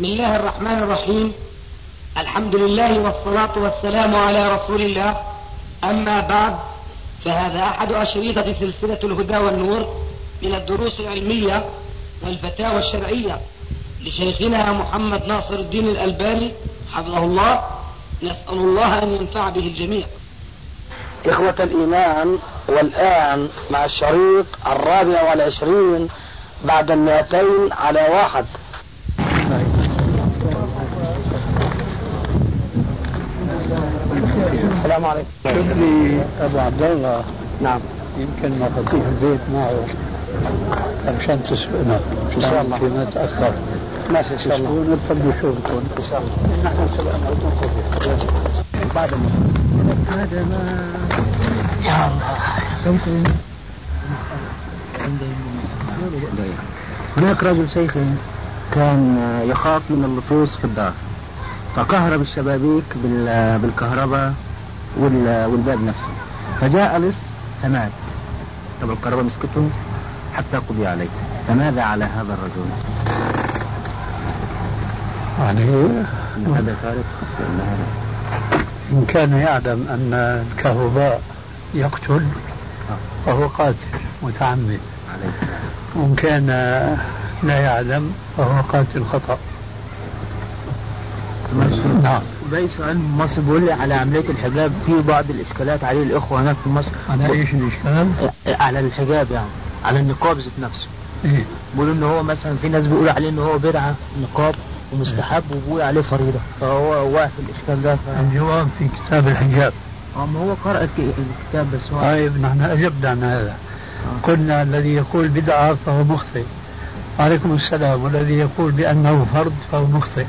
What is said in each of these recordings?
بسم الله الرحمن الرحيم. الحمد لله والصلاة والسلام على رسول الله. أما بعد فهذا أحد أشريطة سلسلة الهدى والنور من الدروس العلمية والفتاوى الشرعية لشيخنا محمد ناصر الدين الألباني حفظه الله. نسأل الله أن ينفع به الجميع. إخوة الإيمان والآن مع الشريط الرابع والعشرين بعد المئتين على واحد. السلام عليكم. لي أبو عبد الله نعم. يمكن مفاتيح البيت معه. عشان تسبقنا. إن شاء الله. ما تأخر. ماشي إن شاء الله. تفضلوا شغلكم إن شاء الله. نحن سبقنا. بعد هذا ما. يا الله. هناك رجل شيخ كان يخاف من اللصوص في الدار. فكهرب الشبابيك بال- بالكهرباء. والباب نفسه. فجاء لص فمات طب الكهرباء مسكته حتى قضي عليه فماذا على هذا الرجل؟ يعني إن هذا سارق إن كان يعلم أن الكهرباء يقتل فهو قاتل متعمد. وإن كان لا يعلم فهو قاتل خطأ. نعم. باقي سؤال مصر بيقول لي على عملية الحجاب في بعض الإشكالات عليه الإخوة هناك في مصر. على إيش الإشكال؟ على الحجاب يعني على النقاب ذات نفسه. إيه؟ بيقولوا إن هو مثلا في ناس بيقولوا عليه إن هو بدعة نقاب ومستحب وبيقول عليه فريضة. فهو واقف في الإشكال ده ف... الجواب في كتاب الحجاب. آه، ما هو قرأ الك- الكتاب بس هو طيب نحن أجبنا عن هذا. قلنا الذي يقول بدعة فهو مخطئ. عليكم السلام والذي يقول بأنه فرض فهو مخطئ.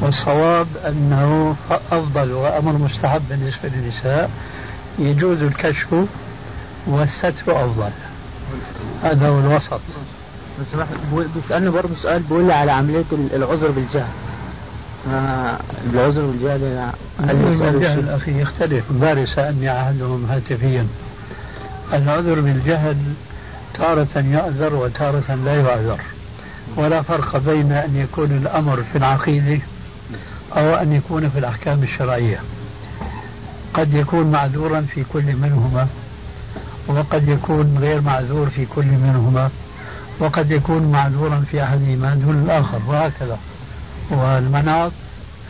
والصواب أنه أفضل وأمر مستحب بالنسبة للنساء يجوز الكشف والستر أفضل. هذا هو الوسط. بيسألني برضه سؤال بيقول لي على عملية ال- العذر بالجهل. آه، العذر بالجهل الجهل؟ أخي يختلف. امبارح سألني أحدهم هاتفيا. العذر بالجهل تارة يعذر وتارة لا يعذر. ولا فرق بين أن يكون الأمر في العقيدة أو أن يكون في الأحكام الشرعية. قد يكون معذورا في كل منهما وقد يكون غير معذور في كل منهما وقد يكون معذورا في أحدهما دون الآخر وهكذا. والمناط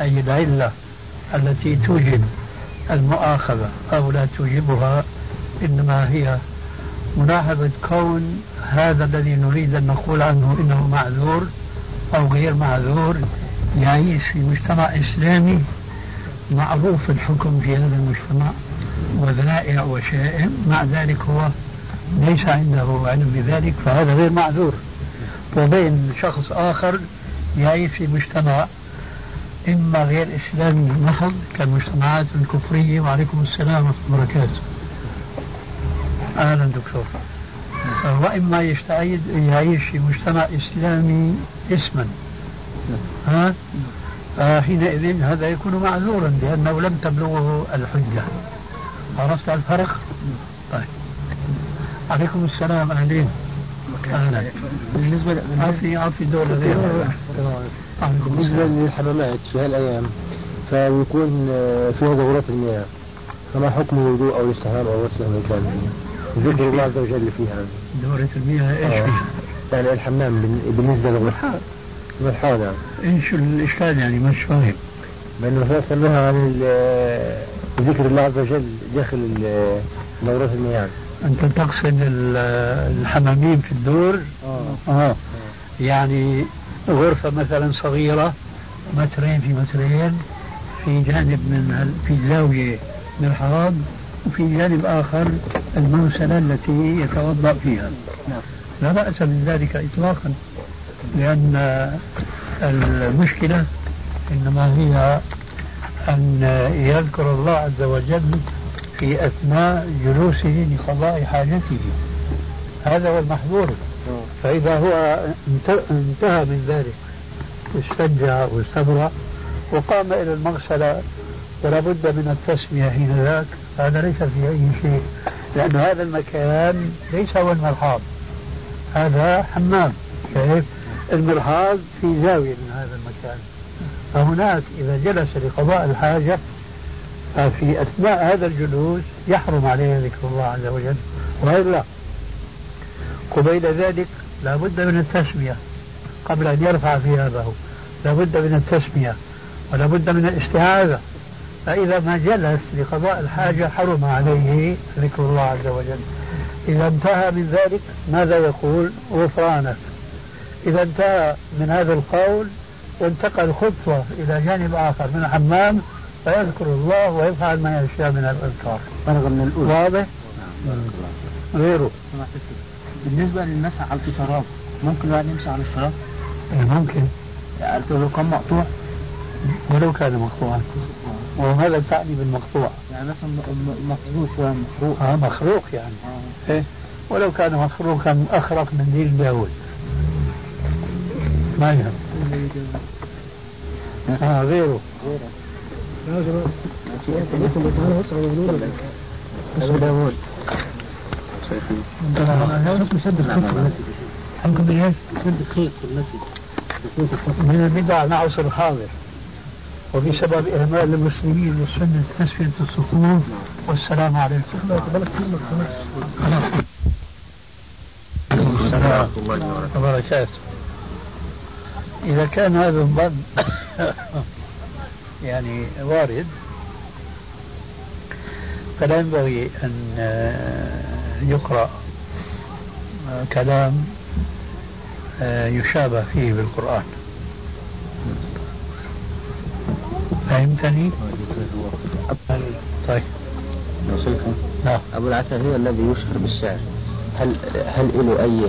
أي العلة التي توجب المؤاخذة أو لا توجبها إنما هي ملاحظة كون هذا الذي نريد أن نقول عنه إنه معذور أو غير معذور يعيش في مجتمع إسلامي معروف الحكم في هذا المجتمع وذرائع وشائم. مع ذلك هو ليس عنده علم بذلك فهذا غير معذور. وبين شخص آخر يعيش في مجتمع إما غير إسلامي محض كالمجتمعات الكفرية وعليكم السلام ورحمة الله وبركاته. أهلا دكتور. وإما يستعيد يعيش في مجتمع إسلامي اسما. ها؟ آه حينئذ هذا يكون معذورا لأنه لم تبلغه الحجة. عرفت الفرق؟ طيب. عليكم السلام دولة غير عليكم بالنسبة السلام للحمامات في هالأيام فيكون آه، فيها دورات المياه. فما حكم الوضوء أو الاستحمام أو غسل المكان ذكر الله عز وجل فيها دورة المياه إيش آه. فيها؟ يعني الحمام بال- بالنسبة للغسل الحال يعني إيش الإشكال يعني؟ مش فاهم. الرسول نهى عن ذكر الله عز وجل داخل دورات المياه. أنت تقصد ال- الحمامين في الدور؟ آه. آه. يعني غرفة مثلا صغيرة مترين في مترين في جانب من في زاوية من الحرام وفي جانب آخر المنسلة التي يتوضأ فيها. لا بأس من ذلك إطلاقا لأن المشكلة إنما هي أن يذكر الله عز وجل في أثناء جلوسه لقضاء حاجته. هذا هو المحظور. فإذا هو انت- انتهى من ذلك استنجى واستبرأ وقام إلى المغسلة ولا بد من التسمية حين ذاك. هذا ليس في أي شيء لأن هذا المكان ليس هو المرحاض. هذا حمام كيف المرحاض في زاوية من هذا المكان. فهناك إذا جلس لقضاء الحاجة ففي أثناء هذا الجلوس يحرم عليه ذكر الله عز وجل وإلا قبيل ذلك لا بد من التسمية قبل أن يرفع ثيابه. لا بد من التسمية ولا بد من الاستعاذة. فإذا ما جلس لقضاء الحاجة حرم عليه ذكر الله عز وجل. إذا انتهى من ذلك ماذا يقول غفرانك؟ إذا انتهى من هذا القول وانتقل خطوة إلى جانب آخر من الحمام فيذكر الله ويفعل ما يشاء من الأذكار. فرغ من الأولى واضح؟ غيره. بالنسبة للمسح على الشراب ممكن الواحد يمسح على الشراب؟ إيه، ممكن. يعني لو كان مقطوع؟ ولو كان مقطوعا. وماذا تعني بالمقطوع؟ يعني مثلا مخروق مخروق آه مخروق يعني. آه. إيه؟ ولو كان مخروقا أخرق من دين داود. ما يهم. آه غيره. أبو داوود حكم من إيش؟ من البدع نعصر الحاضر. وبسبب إهمال المسلمين لسنة تسفية الصفوف والسلام عليكم. السلام وبركاته. إذا كان هذا الظن يعني وارد فلا ينبغي أن يقرأ كلام يشابه فيه بالقرآن فهمتني؟ طيب. نعم. أبو العتاهية الذي يشهر بالشعر. هل هل له أي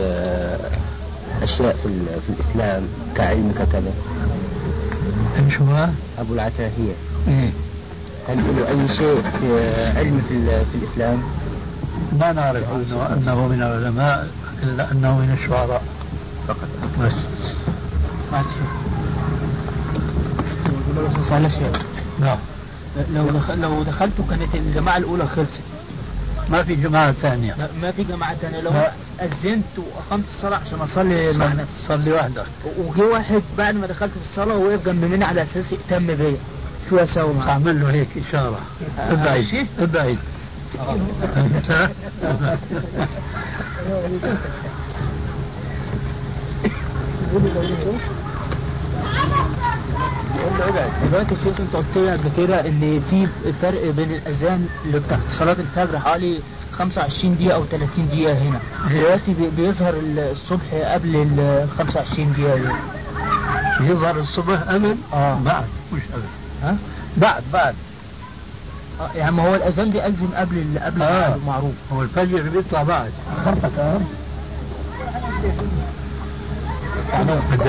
أشياء في, في الإسلام كعلم ككذا؟ شو أبو العتاهية إيه؟ هل له أي شيء في علم في, في الإسلام؟ ما نعرف أنه, أنه من العلماء إلا أنه من الشعراء فقط. بس. سمعت نعم. لو دخل لو دخلتوا كانت الجماعة الأولى خلصت. ما في جماعة ثانية. لا ما في جماعة ثانية. لو. أذنت وأقمت الصلاة عشان أصلي مع نفسي صلي وحدك وجي واحد بعد ما دخلت في الصلاة ووقف جنب مني على أساس يهتم بيا. شو أسوي؟ معاه؟ أعمل له هيك إشارة أبعد. ابعد دلوقتي الشيخ انت قلت لي قبل كده ان في فرق بين الأذان اللي بتاعت صلاة الفجر حوالي 25 دقيقة أو 30 دقيقة هنا. دلوقتي بي- بيظهر الصبح قبل ال 25 دقيقة دي. يظهر الصبح قبل آه. بعد مش قبل. ها؟ بعد بعد. آه، يعني ما هو الأذان بيأذن قبل قبل آه. المعروف هو الفجر بيطلع بعد.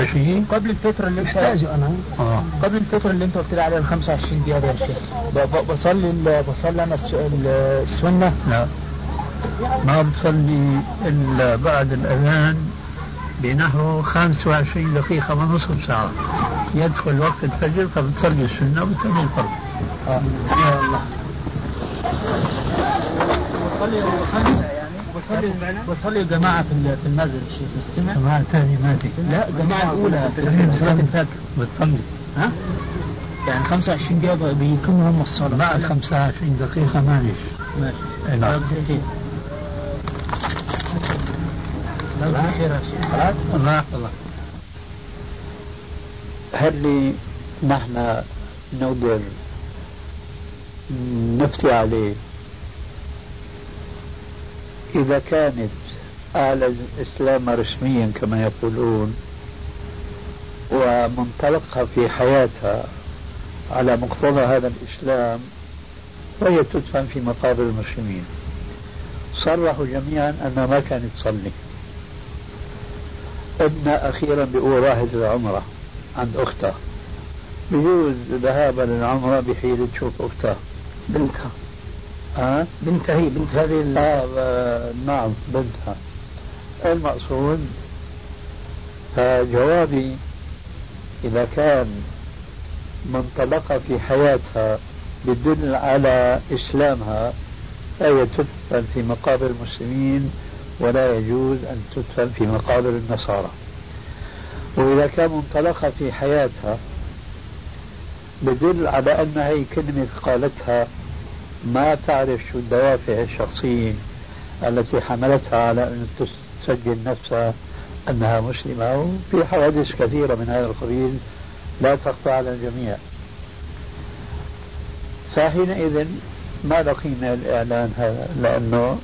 شيء؟ قبل الفترة اللي انت أنا. آه. قبل الفترة اللي انت قلت لي عليها ال 25 دقيقة دي يا شيخ. بصلي بصلي أنا الس- ال- السنة. لا. ما بتصلي إلا بعد الأذان بنحو 25 دقيقة ونصف ساعة. يدخل وقت الفجر فبتصلي السنة وبتصلي الفرض. آه. يا الله. بصلي جماعة في ال- في المسجد الشيخ مستمع. جماعة ثانية ماتي لا الجماعة الأولى في صلاة الفجر بتصلي ها؟ يعني 25 دقيقة ب- بيكونوا هم الصلاة. بعد 25 دقيقة معلش ماشي. نعم. الله. يحفظك هل نحن نقدر نفتي عليه إذا كانت أعلى الإسلام رسميا كما يقولون ومنطلقها في حياتها على مقتضى هذا الإسلام فهي تدفن في مقابر المسلمين. صرحوا جميعا أنها ما كانت تصلي ابنها أخيرا بيقول راحت العمرة عند أختها بيجوز ذهابها للعمرة بحيلة تشوف أختها بنتها. ها؟ بنتها هي بنت هذه ال- آه آه، نعم بنتها المقصود فجوابي إذا كان منطلقة في حياتها بتدل على إسلامها فهي تدفن في مقابر المسلمين ولا يجوز أن تدفن في مقابر النصارى وإذا كان منطلقها في حياتها بدل على أن هي كلمة قالتها ما تعرف شو الدوافع الشخصية التي حملتها على أن تسجل نفسها أنها مسلمة وفي حوادث كثيرة من هذا القبيل لا تخفى على الجميع. فحينئذ ما له قيمة الإعلان هذا؟ لأنه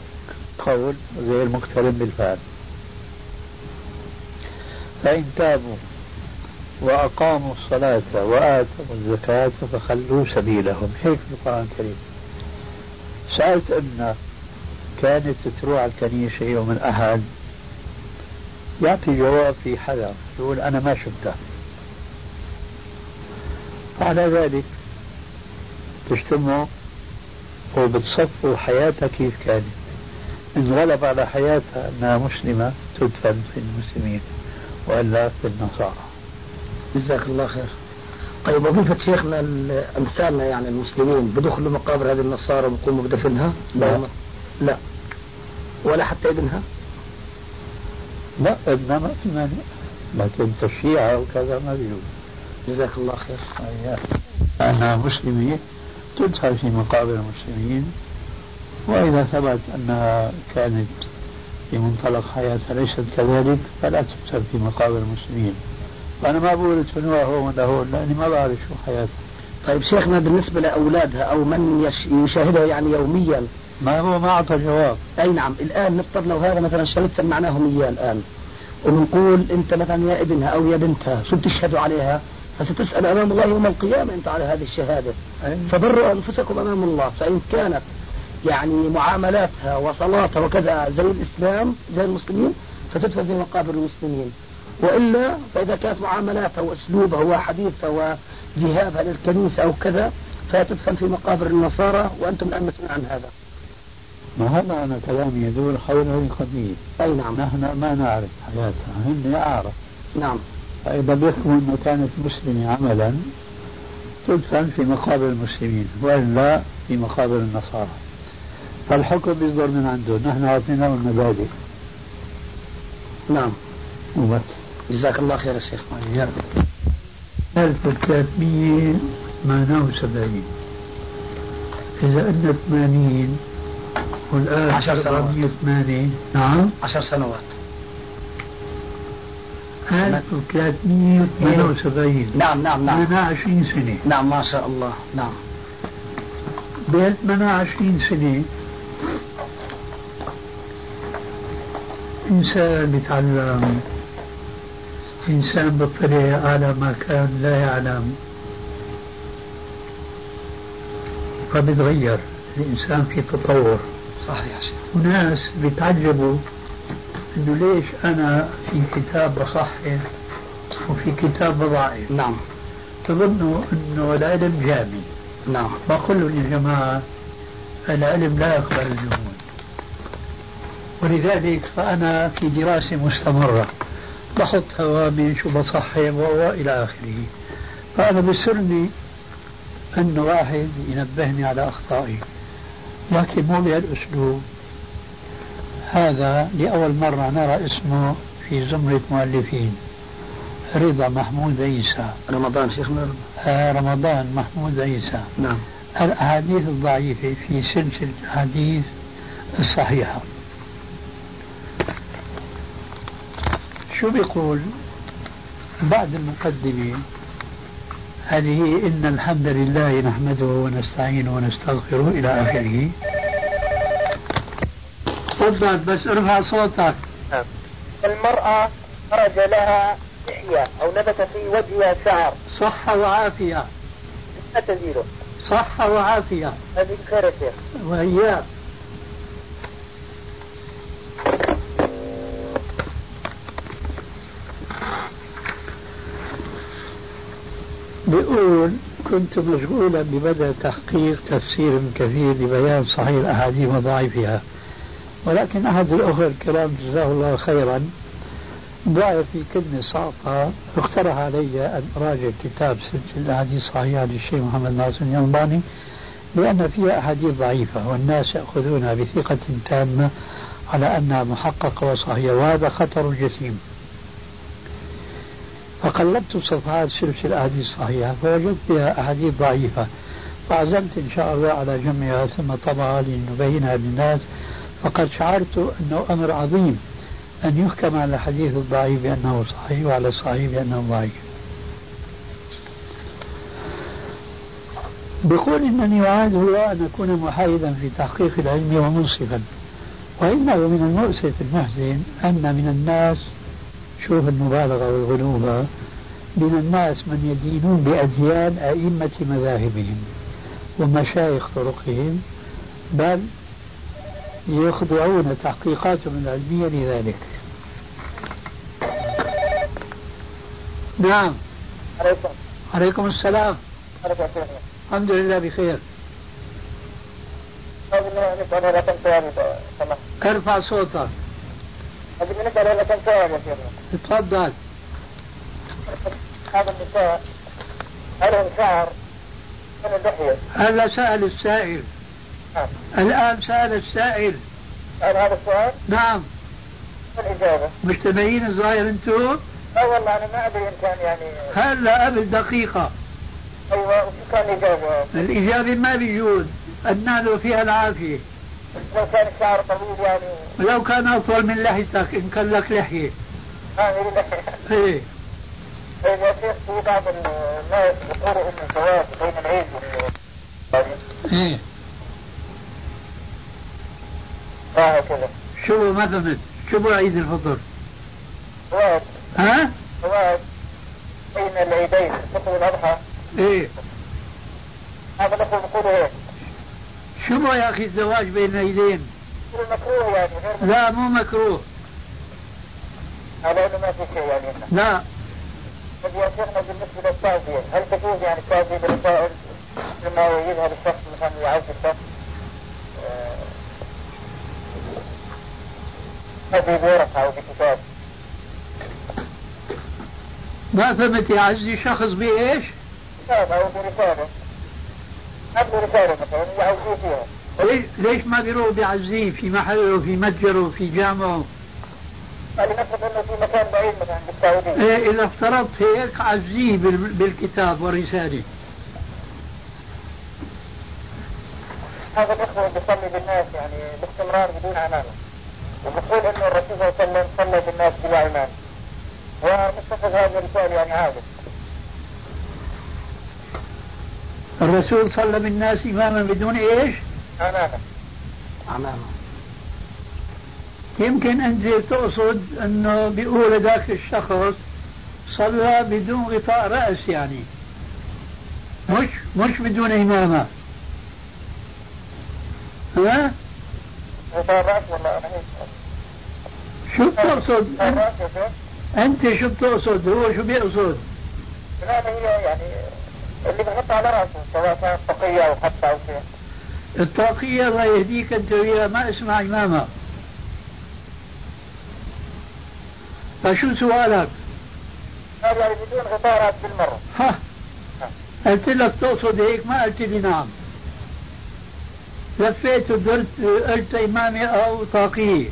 قول غير مقترن بالفعل. فإن تابوا وأقاموا الصلاة وآتوا الزكاة فخلوا سبيلهم. هيك في القرآن الكريم؟ سألت أن كانت تروح على الكنيسة يوم الأحد يعطي جواب في حدا يقول أنا ما شفتها. على ذلك تجتمعوا وبتصفوا حياتها كيف كانت. إن غلب على حياتها أنها مسلمة تدفن في المسلمين وإلا في النصارى. جزاك الله خير. طيب وظيفة شيخنا أمثالنا يعني المسلمين بدخلوا مقابر هذه النصارى وبقوموا بدفنها؟ لا. لا. ولا حتى إبنها؟ لا إبنها ما في مانع. لكن تشييعها وكذا ما بيجوز جزاك الله خير. أنها مسلمة تدخل في مقابر المسلمين. وإذا ثبت أنها كانت في منطلق حياتها ليست كذلك فلا تدخل في مقابر المسلمين. وأنا ما بقول ادفنوها هون ولا هون لأني ما بعرف شو حياتها طيب شيخنا بالنسبة لأولادها أو من يشاهدها يعني يوميا؟ ما هو ما أعطى جواب. أي نعم الآن نفترض لو هذا مثلا شريط سمعناهم إياه الآن ونقول أنت مثلا يا ابنها أو يا بنتها شو بتشهدوا عليها؟ فستسأل أمام الله يوم القيامة أنت على هذه الشهادة. فبروا أنفسكم أمام الله فإن كانت يعني معاملاتها وصلاتها وكذا زي الإسلام زي المسلمين فتدفن في مقابر المسلمين. وإلا فإذا كانت معاملاتها وأسلوبها وحديثها وذهابها للكنيسة أو كذا فتدفن في مقابر النصارى وأنتم مسؤولون عن هذا. ما هذا أنا كلامي يدور حول هذه القضية أي نعم. نحن ما نعرف حياتها هن أعرف نعم. فإذا بيحكموا أنه كانت مسلمة عملا تدفن في مقابر المسلمين وإلا في مقابر النصارى. فالحكم بيصدر من عنده نحن أعطيناه المبادئ نعم. وبس. جزاك الله خير يا شيخ. وإياك 1378 إذا أن 80 والآن 10 سنوات. 80 نعم. 10 سنوات. 1378 نعم نعم نعم. 28 سنة. نعم ما شاء الله. نعم. بين 28 سنة إنسان بيتعلم إنسان بيطلع على ما كان لا يعلم. فبيتغير الإنسان في تطور. صحيح وناس بيتعجبوا إنه ليش أنا في كتاب بصحح وفي كتاب بضعف نعم. تظنوا إنه العلم جامد نعم. بقول يا جماعة العلم لا يقبل الجمود ولذلك فأنا في دراسة مستمرة. بحط هوامش وبصحح والى آخره. فانا بسرني أن واحد ينبهني على أخطائي لكن مو بهالأسلوب هذا لأول مرة نرى اسمه في زمرة مؤلفين. رضا محمود عيسى. رمضان شيخنا؟ آه رمضان محمود عيسى. نعم. الأحاديث الضعيفة في سلسلة الأحاديث الصحيحة. شو بيقول بعد المقدمة هذه إن الحمد لله نحمده ونستعينه ونستغفره إلى آخره. تفضل بس ارفع صوتك. المرأة خرج لها لحية أو نبت في وجهها شعر. صحة وعافية. لا تزيله صحة وعافية. هذه خير يا شيخ وإياك. بيقول كنت مشغولا ببدء تحقيق تفسير كثير لبيان صحيح الأحاديث وضعيفها. ولكن أحد الأخوة الكرام جزاه الله خيرا ضاع في كلمة ساقطة اقترح علي أن أراجع كتاب سجل الأحاديث الصحيحة للشيخ محمد ناصر الينباني لأن فيها أحاديث ضعيفة والناس يأخذونها بثقة تامة على أنها محققة وصحيحة وهذا خطر جسيم. فقلبت صفحات سلسلة الأحاديث الصحيحة فوجدت فيها أحاديث ضعيفة. فعزمت إن شاء الله على جمعها ثم طبعا لنبينها للناس فقد شعرت أنه أمر عظيم أن يحكم على الحديث الضعيف بأنه صحيح وعلى الصحيح بأنه ضعيف. بقول إنني وعد الله أن أكون محايدا في تحقيق العلم ومنصفا. وإنه من المؤسف المحزن أن من الناس شوف المبالغة والغلوبه من الناس من يدينون بأديان أئمة مذاهبهم ومشايخ طرقهم بل يخضعون تحقيقاتهم العلمية لذلك. نعم. عليكم. عليكم السلام. الحمد لله بخير ارفع صوتك بالنسبة سؤال يا تفضل. هذا النساء لهم شعر من اللحية هذا سأل السائل. نعم. الآن سأل السائل. سأل هذا السؤال؟ نعم. الإجابة؟ مجتمعين الظاهر أنتم؟ لا والله أنا ما أدري إن كان يعني هلا قبل دقيقة أيوه وشو كان الإجابة؟ الإجابة ما بيجوز. النال فيها العافية. لو كان الشعر طويل يعني. لو كان أطول من لحيتك إن كان لك لحية. آه إيه. يا شيخ في بعض الناس يقولوا إن الزواج بين العيد إيه. آه كذا شو ما فهمت شو عيد الفطر؟ زواج ها؟ زواج بين العيدين الفطر والأضحى. إيه. هذا لكم بقولوا هيك شو يا أخي الزواج بين العيدين؟ مكروه يعني غير لا مو مكروه. على انه ما في شيء يعني. لا. طيب يا شيخنا بالنسبة للتعزيه هل تجوز يعني التعزيه بالرسائل لما يذهب الشخص مثلا يعز الشخص؟ هذه بورقه أو بكتاب ما فهمت يعزي شخص بايش؟ رسالة أو برسالة. قبل رسالة مثلا يعزيه فيها ليش ليش ما بيروح بيعزيه في محله في متجره في جامعه؟ قال نفرض إنه في مكان بعيد مثلا بالسعودية إيه إذا افترضت هيك عزيه بالكتاب والرسالة. هذا الإخوة بيصلي بالناس يعني باستمرار بدون عمامة وبقول إنه الرسول صلى الله عليه وسلم صلى بالناس بلا عمامة ومستفز هذا الرسالة يعني عادة الرسول صلى بالناس إماما بدون إيش؟ أمامه أمامه يمكن أنت تقصد أنه بيقول ذاك الشخص صلى بدون غطاء رأس يعني مش مش بدون إمامة ها؟ غطاء رأس ولا شو بتقصد؟ أنت شو بتقصد؟ هو شو بيقصد؟ لا هي يعني اللي بحط على راسه سواء كانت طاقية أو حتى أو شيء. الطاقية الله يهديك أنت وياه ما اسمع إمامة فشو سؤالك؟ قال يعني بدون غطاء بالمرة. ها. قلت لك تقصد هيك ما قلت لي نعم. لفيت وقلت قلت إمامة أو طاقية.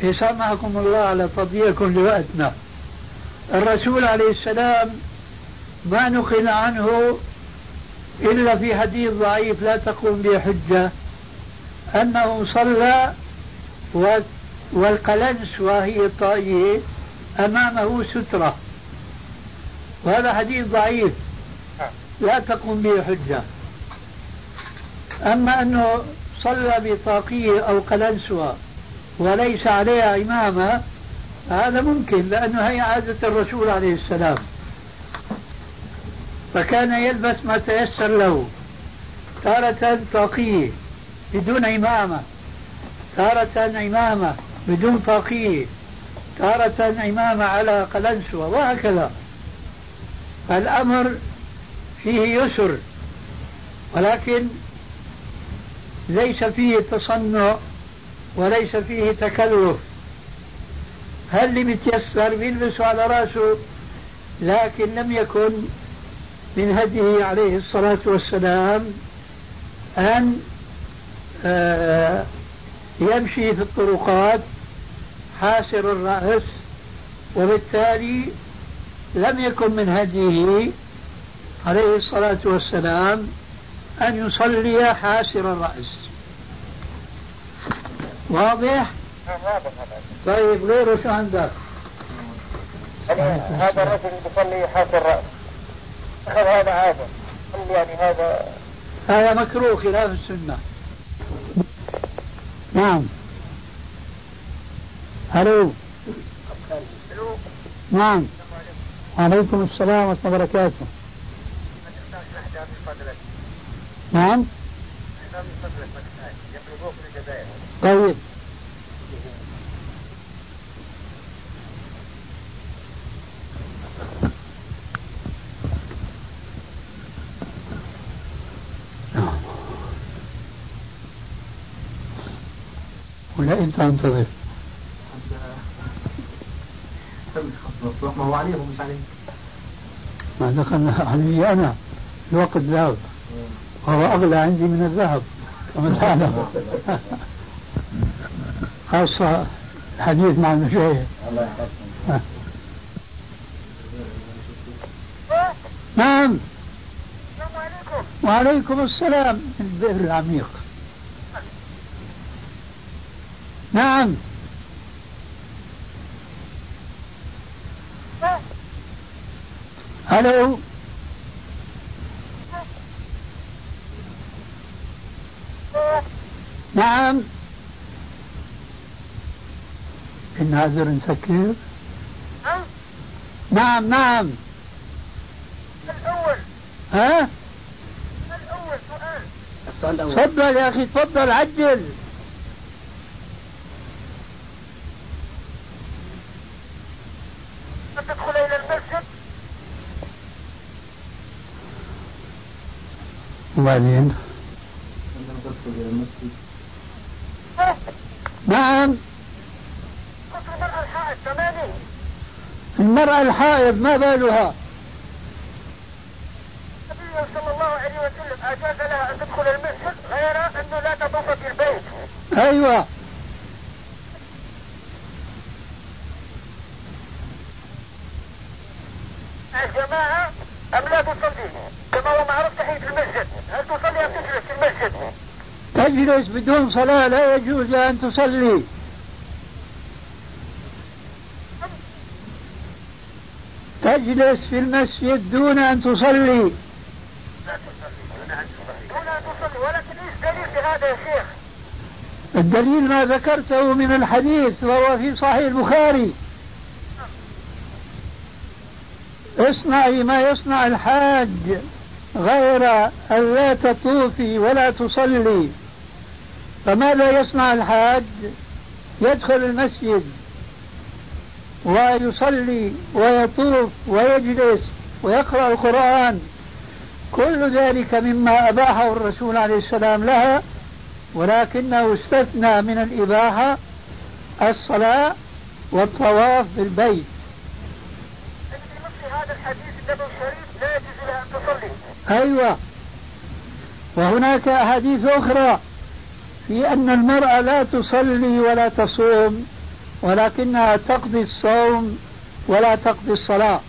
يسامحكم الله على تضييعكم لوقتنا. الرسول عليه السلام ما نقل عنه إلا في حديث ضعيف لا تقوم به حجة أنه صلى والقلنس وهي الطائية أمامه سترة. وهذا حديث ضعيف لا تقوم به حجة. أما أنه صلى بطاقية أو قلنسوة وليس عليها إمامة هذا ممكن لأنه هي عادة الرسول عليه السلام. فكان يلبس ما تيسر له. تارة طاقية بدون إمامة. تارة إمامة بدون طاقية. تارة إمامة على قلنسوة وهكذا. فالأمر فيه يسر ولكن ليس فيه تصنع وليس فيه تكلف. هل اللي متيسر بيلبسه على رأسه لكن لم يكن من هديه عليه الصلاة والسلام أن آه، يمشي في الطرقات حاسر الرأس وبالتالي لم يكن من هديه عليه الصلاة والسلام أن يصلي حاسر الرأس واضح؟ طيب غيره شو عندك؟ هذا الرجل يصلي حاسر الرأس أخذ هذا. عادة يعني هذا هذا مكروه خلاف السنة. نعم. ألو. نعم. عليكم السلام ورحمة الله وبركاته. نعم. طيب. ولا أنت أنتظر. ما هو عليهم مش عليك ما دخلنا علي أنا الوقت ذهب. وهو أغلى عندي من الذهب كما تعلم. خاصة الحديث مع المشايخ. الله نعم. السلام عليكم. وعليكم السلام. البئر العميق. نعم. ألو. نعم. الناظر نسكر. نعم نعم. الأول. ها؟ الأول سؤال. السؤال الأول. تفضل يا أخي تفضل عجل. تدخل إلى المسجد؟ وبعدين؟ نعم. قلت المرأة الحائض ثمانية المرأة الحائض ما بالها؟ النبي صلى الله عليه وسلم أجاز لها أن تدخل المسجد غير أنه لا تطوف في البيت. أيوة. الجماعة أم لا تصلي؟ كما هو معروف تحية المسجد. هل تصلي أم تجلس في المسجد؟ تجلس بدون صلاة لا يجوز أن تصلي. تجلس في المسجد دون أن تصلي. لا تصلي دون أن تصلي. دون أن تصلي ولكن إيش دليل لهذا يا شيخ؟ الدليل ما ذكرته من الحديث وهو في صحيح البخاري. اصنعي ما يصنع الحاج غير أن لا تطوفي ولا تصلي. فماذا يصنع الحاج يدخل المسجد ويصلي ويطوف ويجلس ويقرأ القرآن. كل ذلك مما أباحه الرسول عليه السلام لها ولكنه استثنى من الإباحة الصلاة والطواف بالبيت. هذا الحديث النبوي الشريف لا يجوز لها أن تصلي. أيوة. وهناك أحاديث أخرى في أن المرأة لا تصلي ولا تصوم ولكنها تقضي الصوم ولا تقضي الصلاة.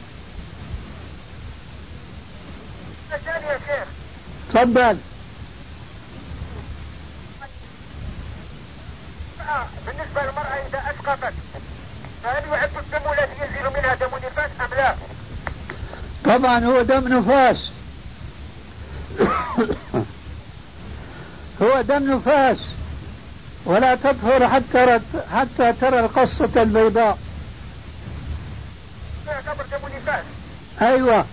يا شيخ. تفضل. آه، بالنسبة للمرأة إذا أسقطت فهل يعد الدم الذي ينزل منها دم نفاس أم لا؟ طبعا هو دم نفاس. هو دم نفاس. ولا تطهر حتى حتى ترى القصة البيضاء. أيوة.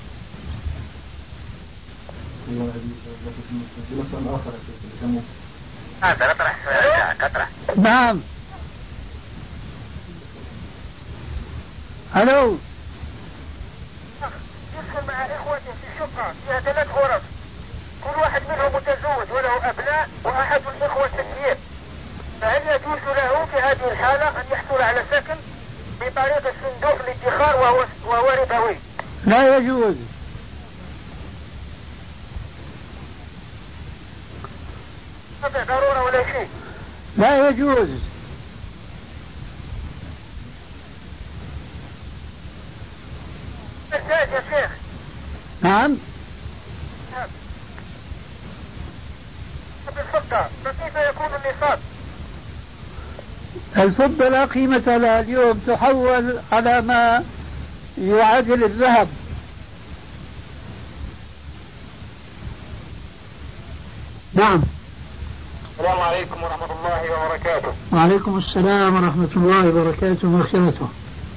نعم. ألو. مع إخوته في شقة فيها ثلاث غرف. كل واحد منهم متزوج وله أبناء وأحد الإخوة سكين فهل يجوز له في هذه الحالة أن يحصل على سكن بطريق الصندوق الادخار وهو وهو ربوي؟ لا يجوز. ضرورة ولا شيء. لا يجوز. الزواج يا شيخ نعم. بالفضة فكيف يكون النصاب؟ الفضة لا قيمة لها اليوم تحول على ما يعادل الذهب. نعم. السلام عليكم ورحمة الله وبركاته. وعليكم السلام ورحمة الله وبركاته ومغفرته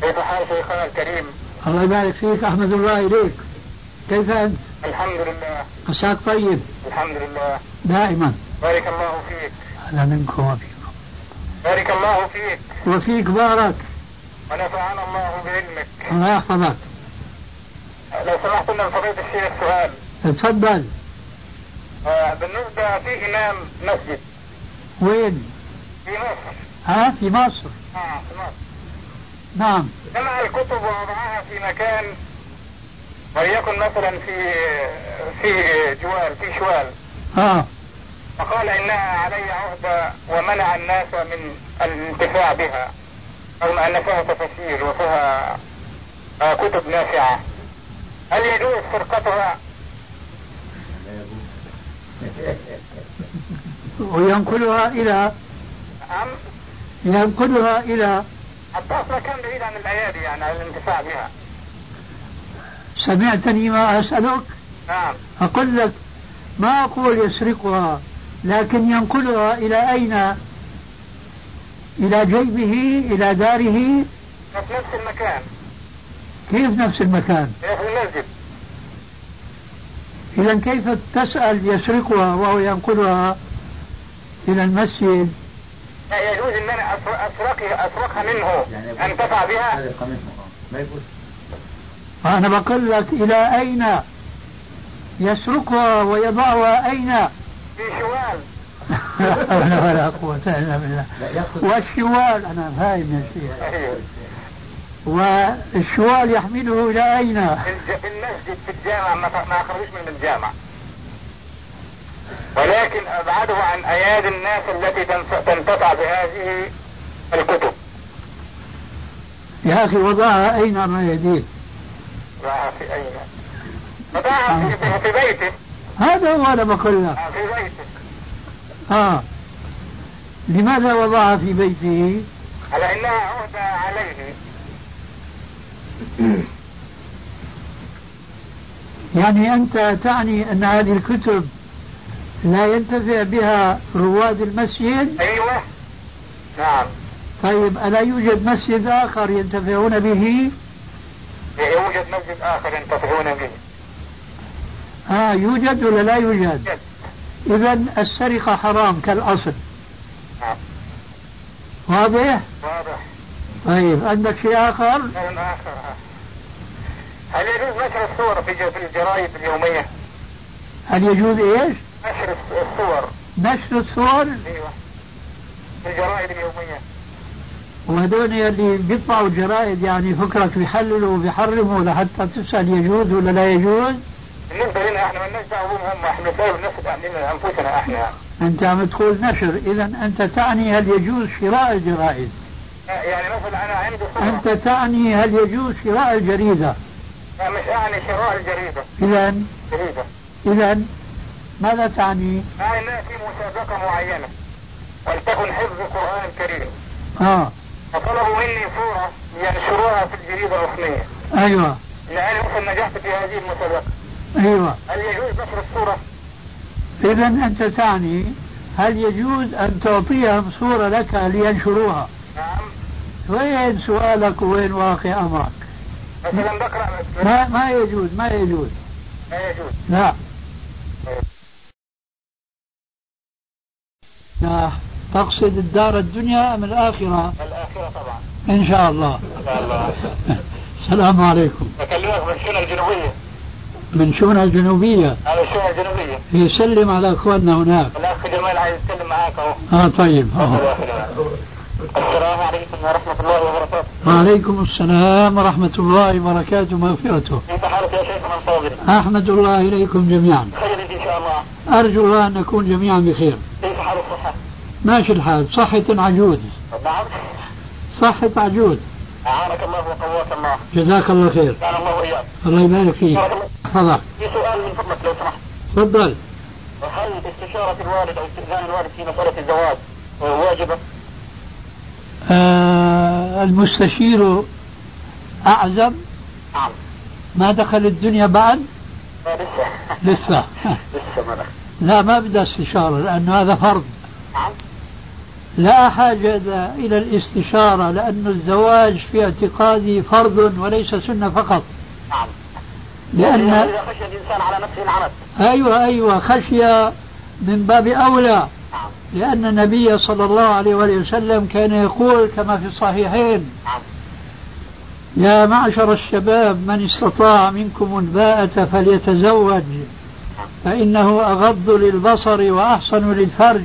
كيف حال شيخنا الكريم؟ الله يبارك فيك أحمد الله إليك. كيف أنت؟ الحمد لله. عساك طيب؟ الحمد لله. دائما. بارك الله فيك. أهلا منكم وفيكم. بارك الله فيك. وفيك بارك. ونفعنا الله بعلمك. الله يحفظك. لو سمحت لنا فضيلة الشيخ سؤال تفضل. آه، بالنسبة في إمام مسجد. وين؟ في مصر. ها؟ في مصر. آه في مصر. نعم. جمع الكتب ووضعها في مكان وليكن مثلا في في جوال في شوال. آه. فقال إنها علي عهدة ومنع الناس من الانتفاع بها رغم أن فيها تفاسير وفيها آه، كتب نافعة. هل يجوز سرقتها؟ وينقلها إلى أم؟ ينقلها حتى أصلا كان بعيد عن الأيادي يعني عن الانتفاع بها. سمعتني ما أسألك؟ نعم. أقول لك ما أقول يسرقها لكن ينقلها إلى أين؟ إلى جيبه إلى داره؟ في نفس المكان. كيف نفس المكان؟ المسجد. إذا كيف تسأل يسرقها وهو ينقلها إلى المسجد؟ لا يجوز إن أنا أسر- اسرقها أسرقها منه. انتفع بها؟ أنا بقول لك إلى أين يسرقها ويضعها؟ أين؟ في شوال. لا ولا قوة إلا بالله. والشوال أنا فاهم يا شيخ. أيوه. والشوال يحمله إلى أين؟ المسجد في الجامع ما ما اخرجوش من الجامع. ولكن أبعده عن أيادي الناس التي تنتفع بهذه الكتب. يا أخي وضعها أين على يديه في وضعها في, بيته هذا هو أنا بقول لك. آه، في بيته آه. لماذا وضعها في بيته؟ على إنها عهدة عليه. يعني أنت تعني أن هذه الكتب لا ينتفع بها رواد المسجد؟ أيوه. نعم. طيب ألا يوجد مسجد آخر ينتفعون به؟ يوجد مسجد آخر ينتفعون به. آه يوجد ولا لا يوجد. إذا السرقة حرام كالأصل. نعم واضح؟ واضح. طيب عندك شيء آخر؟ شيء آخر هل يجوز نشر الصور في الجرايد اليومية؟ هل يجوز إيش؟ نشر الص- الصور. نشر الصور؟ أيوه. في الجرائد اليومية وهذول اللي بيطبعوا الجرائد يعني فكرك بيحللوا وبيحرموا لحتى تسأل يجوز ولا لا يجوز؟ بالنسبة لنا إحنا ما دعوة بهم هم إحنا بنسأل بنفس لنا انفسنا إحنا. أنت عم تقول نشر إذا أنت تعني هل يجوز شراء الجرائد؟ يعني مثلا أنا عندي صورة أنت تعني هل يجوز شراء الجريدة؟ لا، مش اعني شراء الجريدة. إذا جريدة. إذا ماذا تعني؟ إنها في مسابقة معينة ولتكن حفظ القرآن الكريم. آه. فطلبوا مني صورة ينشروها في الجريدة الرسمية. أيوه. لأني مثلا نجحت في هذه المسابقة. أيوه. هل يجوز نشر الصورة؟ إذا أنت تعني هل يجوز أن تعطيهم صورة لك لينشروها؟ نعم. وين سؤالك؟ وين واقع أمرك؟ مثلا بقرأ ما ما يجوز ما يجوز. لا يجوز. لا. لا. تقصد الدار الدنيا أم الآخرة؟ الآخرة طبعا. إن شاء الله. إن شاء الله. السلام عليكم. بكلمك من الشونة الجنوبية. من شونة الجنوبية؟ هذا الشونة الجنوبية. يسلم على أخواننا هناك. الأخ جمال عايز يتكلم معاك أهو. آه طيب. جمال. السلام عليكم ورحمة الله وبركاته. وعليكم السلام ورحمة الله وبركاته. ومغفرته كيف حالك يا شيخنا الفاضل؟ أحمد الله إليكم جميعا. خير إن شاء الله. أرجو الله أن نكون جميعا بخير. كيف حال الصحة؟ ماشي الحال. صحة عجوز. نعم. صحة عجوز. أعانك الله وقواك الله. جزاك الله خير. كان الله وإياك الله يبارك فيك. تفضل. في سؤال من فضلك لو سمحت. تفضل. هل استشارة الوالد أو استئذان الوالد في مسألة الزواج واجبة؟ آه المستشير أعزب نعم. ما دخل الدنيا بعد؟ آه، لسه. لسه. لسه ما دخل. لا ما بدأ استشارة لأنه هذا فرض. نعم. لا حاجة إلى الاستشارة لأن الزواج في اعتقادي فرض وليس سنة فقط. نعم. لأن إذا خشي الإنسان على نفسه العنت أيوة أيوة خشية من باب أولى. نعم. لأن النبي صلى الله عليه وآله وسلم كان يقول كما في الصحيحين نعم. يا معشر الشباب من استطاع منكم الباءة فليتزوج فإنه أغض للبصر وأحسن للفرج.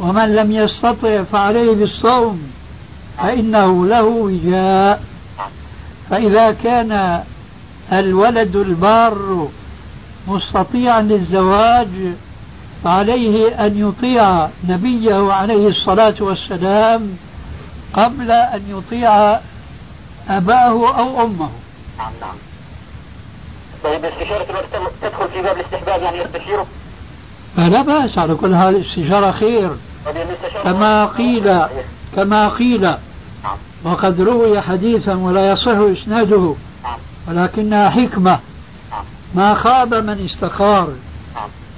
ومن لم يستطع فعليه بالصوم فإنه له وجاء. فإذا كان الولد البار مستطيعا للزواج فعليه أن يطيع نبيه عليه الصلاة والسلام قبل أن يطيع أباه أو أمه. نعم نعم طيب استشارة الوقت تدخل في باب الاستحباب يعني يستشيره؟ فلا بأس على كل حال الاستشارة خير. كما قيل كما قيل وقد روي حديثا ولا يصح إسناده ولكنها حكمة. ما خاب من استخار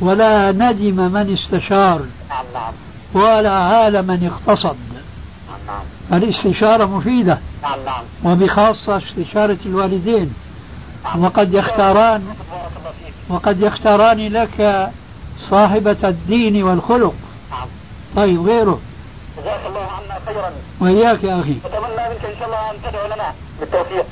ولا ندم من استشار ولا عال من اقتصد. الاستشارة مفيدة وبخاصة استشارة الوالدين. وقد يختاران وقد يختاران لك صاحبة الدين والخلق. طيب غيره. جزاك الله عنا خيرا. وإياك يا أخي. أتمنى منك إن شاء الله أن تدعو لنا بالتوفيق.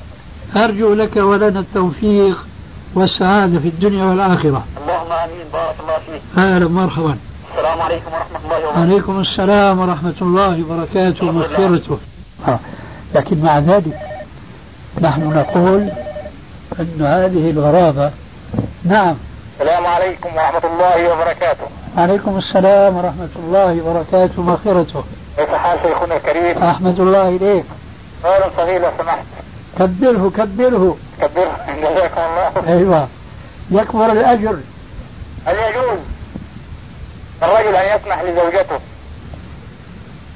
أرجو لك ولنا التوفيق والسعادة في الدنيا والآخرة. اللهم آمين. بارك الله فيك. أهلا مرحبا. السلام عليكم ورحمة الله وبركاته. عليكم السلام ورحمة الله وبركاته ومغفرته آه. لكن مع ذلك نحن نقول أن هذه الغرابة. نعم. السلام عليكم ورحمة الله وبركاته. عليكم السلام ورحمة الله وبركاته. ومغفرته كيف حال شيخنا الكريم؟ أحمد الله إليك. سؤال صغير لو سمحت. كبره كبره. كبر جزاكم الله. أيوة. يكبر الأجر. هل يجوز الرجل أن يسمح لزوجته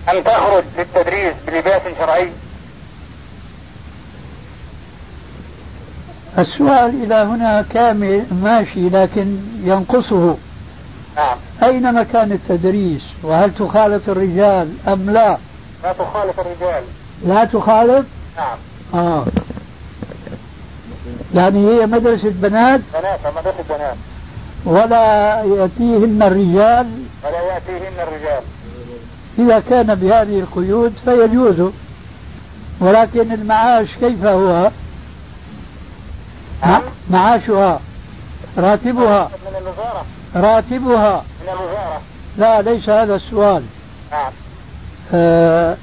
أن تخرج للتدريس بلباس شرعي؟ السؤال إلى هنا كامل ماشي لكن ينقصه. نعم. أين مكان التدريس؟ وهل تخالط الرجال أم لا؟ لا تخالف الرجال. لا تخالط؟ نعم. آه. يعني هي مدرسة بنات؟ بنات مدرسة بنات. ولا يأتيهن الرجال؟ ولا يأتيهن الرجال. إذا كان بهذه القيود فيجوز. ولكن المعاش كيف هو؟ نعم. معاشها راتبها. من الوزارة. راتبها. لا ليس هذا السؤال. نعم آه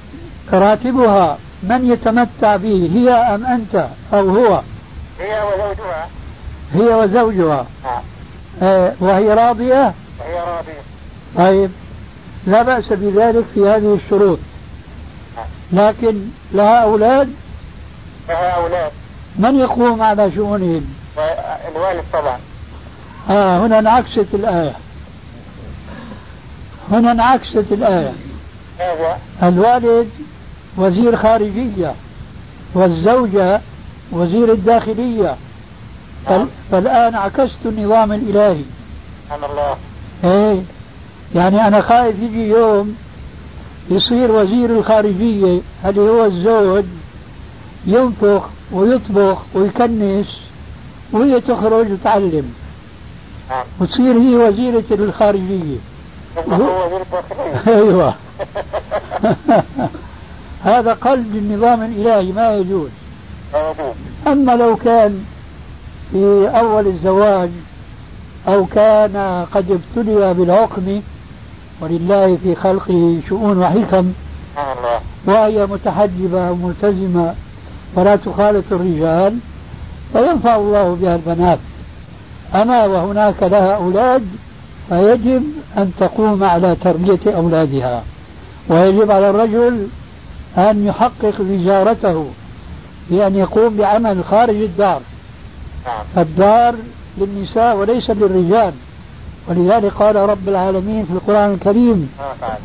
راتبها من يتمتع به هي أم أنت أو هو؟ هي وزوجها. هي وزوجها. نعم آه وهي راضية؟ وهي راضية. طيب لا بأس بذلك في هذه الشروط. لكن لها أولاد؟ لها أولاد. من يقوم على شؤونهم؟ الوالد طبعا. آه هنا انعكست الآية. هنا انعكست الآية. الوالد وزير خارجية والزوجة وزير الداخلية. فال... فالآن عكست النظام الإلهي. سبحان الله. إيه؟ يعني أنا خايف يجي يوم يصير وزير الخارجية اللي هو الزوج ينفخ ويطبخ ويكنس وهي تخرج وتعلم. نعم. وتصير هي وزيرة الخارجية. هو وزير الداخلية أيوه. هذا قلب النظام الإلهي ما يجوز. أما لو كان في أول الزواج أو كان قد ابتلي بالعقم ولله في خلقه شؤون وحكم وهي متحجبة وملتزمة ولا تخالط الرجال فينفع الله بها البنات. اما وهناك لها أولاد فيجب أن تقوم على تربية أولادها. ويجب على الرجل أن يحقق وزارته بأن يقوم بعمل خارج الدار. نعم. فالدار للنساء وليس للرجال. ولذلك قال رب العالمين في القرآن الكريم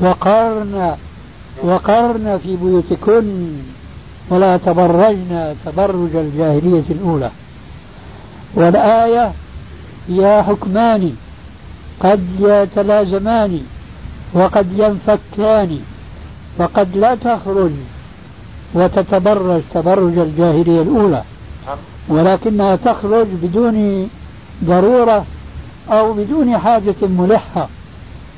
وقرن وقرن في بيوتكن ولا تبرجن تبرج الجاهلية الأولى. والآية فيها حكمان قد يتلازمان وقد ينفكان فقد لا تخرج وتتبرج تبرج الجاهلية الأولى. ولكنها تخرج بدون ضرورة أو بدون حاجة ملحة.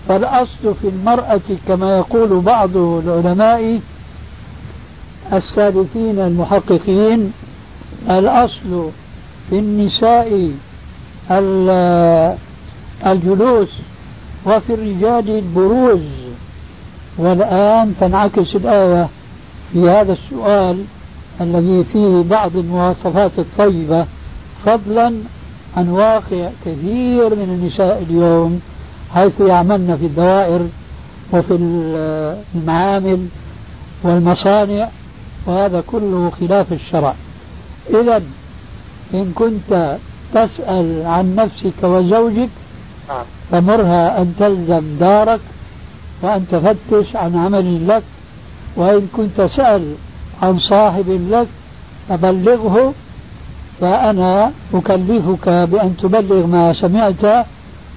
فالأصل في المرأة كما يقول بعض العلماء السالفين المحققين الأصل في النساء الجلوس وفي الرجال البروز. والآن تنعكس الآية في هذا السؤال الذي فيه بعض المواصفات الطيبة. فضلا عن واقع كثير من النساء اليوم حيث يعملن في الدوائر وفي المعامل والمصانع وهذا كله خلاف الشرع. إذا إن كنت تسأل عن نفسك وزوجك نعم. فمرها أن تلزم دارك وأن تفتش عن عمل لك وإن كنت سأل عن صاحب لك فبلغه فأنا أكلفك بأن تبلغ ما سمعت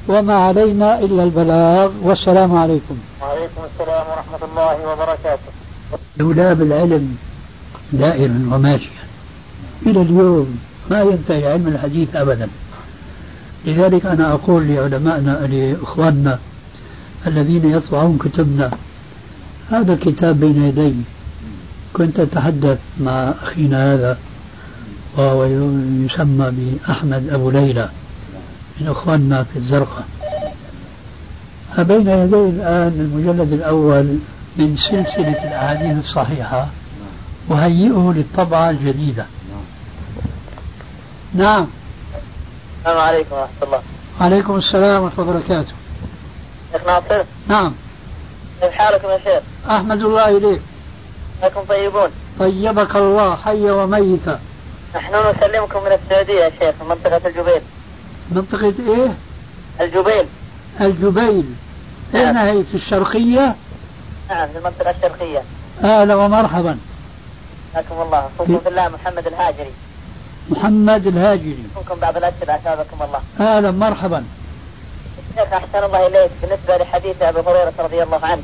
وما علينا إلا البلاغ. والسلام عليكم. وعليكم السلام ورحمة الله وبركاته. دولاب العلم دائرا وماشيا إلى اليوم ما ينتهي علم الحديث أبدا. لذلك أنا أقول لعلمائنا لإخواننا الذين يطبعون كتبنا هذا الكتاب بين يدي. كنت أتحدث مع أخينا هذا وهو يسمى بأحمد أبو ليلى من إخواننا في الزرقاء. بين يدي الآن المجلد الأول من سلسلة الأحاديث الصحيحة وهيئه للطبعة الجديدة. نعم. السلام عليكم ورحمة الله. وعليكم السلام ورحمة الله وبركاته. شيخ ناصر. نعم. كيف حالكم يا شيخ؟ أحمد الله إليك. أنكم طيبون. طيبك الله حي وميتا. نحن نسلمكم من السعودية يا شيخ من منطقة الجبيل. منطقة إيه؟ الجبيل. الجبيل. أين نعم. هي في الشرقية؟ نعم في المنطقة الشرقية. أهلا ومرحبا. حياكم الله. أخوكم في الله محمد الهاجري. محمد الهاجري. أخوكم بعض الأسئلة أثابكم الله. أهلا مرحبا. شيخ أحسن الله إليك؟ بالنسبة لحديث أبي هريرة رضي الله عنه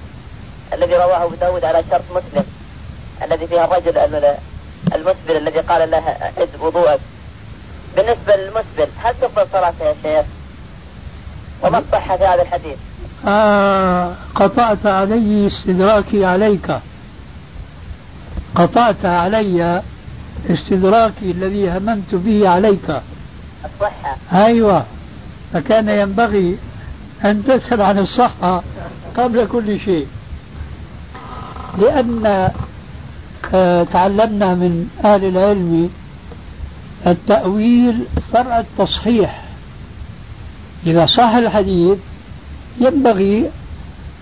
الذي رواه أبو داود على شرط مسلم الذي فيها الرجل المسبل الذي قال له أعد وضوءك. بالنسبة للمسبل هل تقبل صلاته يا شيخ؟ وما الصحة في هذا الحديث؟ آه قطعت علي استدراكي عليك. قطعت علي استدراكي الذي هممت به عليك. الصحة. أيوة. فكان ينبغي أن تسأل عن الصحة قبل كل شيء. لأن آه، تعلمنا من أهل العلم التأويل فرع التصحيح. إذا صح الحديث ينبغي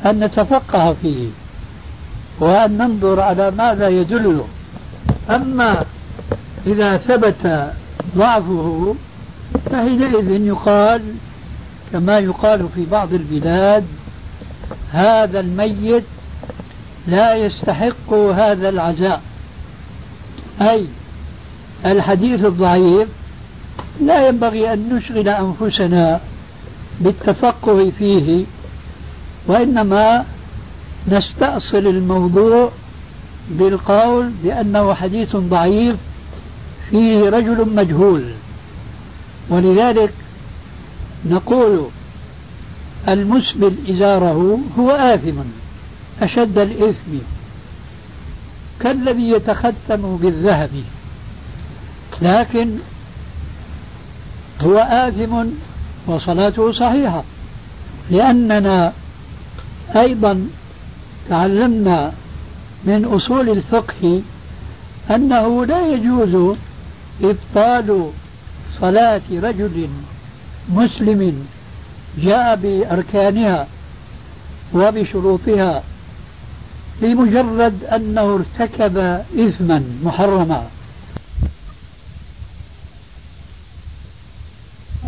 أن نتفقه فيه وأن ننظر على ماذا يدله أما إذا ثبت ضعفه فحينئذ يقال كما يقال في بعض البلاد هذا الميت لا يستحق هذا العزاء. أي الحديث الضعيف لا ينبغي أن نشغل أنفسنا بالتفقه فيه وإنما نستأصل الموضوع بالقول بأنه حديث ضعيف فيه رجل مجهول. ولذلك نقول المسبل إزاره هو آثم أشد الإثم. كالذي يتختم بالذهب. لكن هو آثم وصلاته صحيحة لأننا أيضا تعلمنا من أصول الفقه أنه لا يجوز إبطال صلاة رجل مسلم جاء بأركانها وبشروطها لمجرد أنه ارتكب إثما محرما.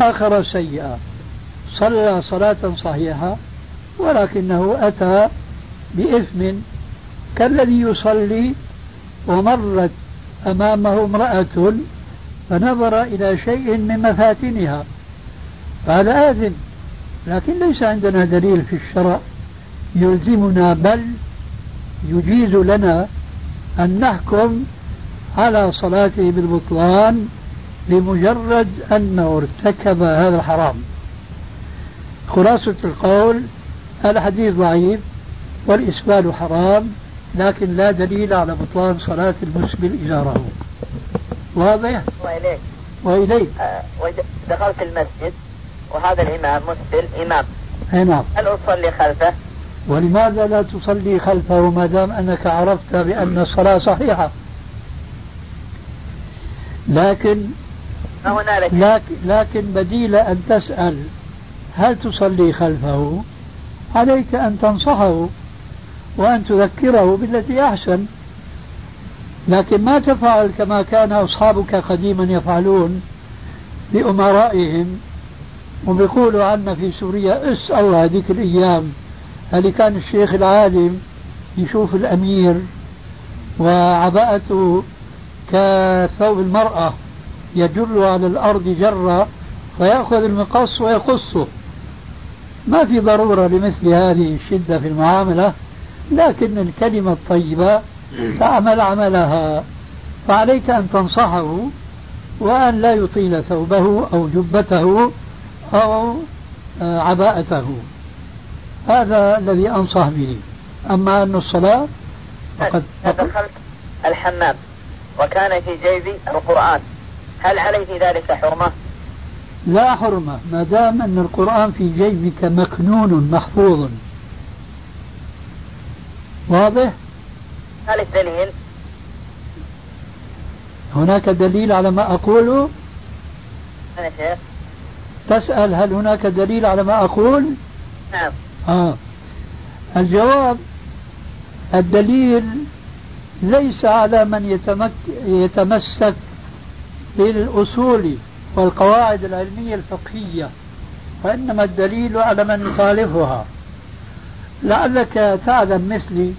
آخر سيئة صلى صلاة صحيحة ولكنه أتى بإثم. كالذي يصلي ومرت أمامه امرأة فنظر إلى شيء من مفاتنها. فهذا آثم لكن ليس عندنا دليل في الشرع يلزمنا بل يجيز لنا أن نحكم على صلاته بالبطلان لمجرد أنه ارتكب هذا الحرام. خلاصة القول الحديث ضعيف والإسبال حرام لكن لا دليل على بطلان صلاة المسبل إزاره واضح؟ وإليك. وإليك. آه دخلت المسجد وهذا الإمام مسبل إمام. أي نعم هل أصلي خلفه؟ ولماذا لا تصلي خلفه ما دام أنك عرفت بأن الصلاة صحيحة؟ لكن هنالك لكن, لكن بديل أن تسأل هل تصلي خلفه؟ عليك أن تنصحه وأن تذكره بالتي أحسن. لكن ما تفعل كما كان أصحابك قديما يفعلون بأمرائهم وبيقولوا عنا في سوريا اس الله هذيك الأيام اللي كان الشيخ العالم يشوف الأمير وعباءته كثوب المرأة يجر على الأرض جرة فيأخذ المقص ويقصه. ما في ضرورة لمثل هذه الشدة في المعاملة لكن الكلمة الطيبة تعمل عملها. فعليك أن تنصحه وأن لا يطيل ثوبه أو جبته أو آه، عباءته. هذا الذي أنصح به. أما أن الصلاة فقد دخلت الحمام. وكان في جيبي القرآن. هل علي في ذلك حرمة؟ لا حرمة. ما دام أن القرآن في جيبك مكنون محفوظ. واضح؟ هل الدليل؟ هناك دليل على ما أقوله؟ أنا شيخ تسأل هل هناك دليل على ما أقول؟ نعم آه الجواب الدليل ليس على من يتمك يتمسك بالأصول والقواعد العلمية الفقهية وإنما الدليل على من يخالفها لعلك تعلم مثلي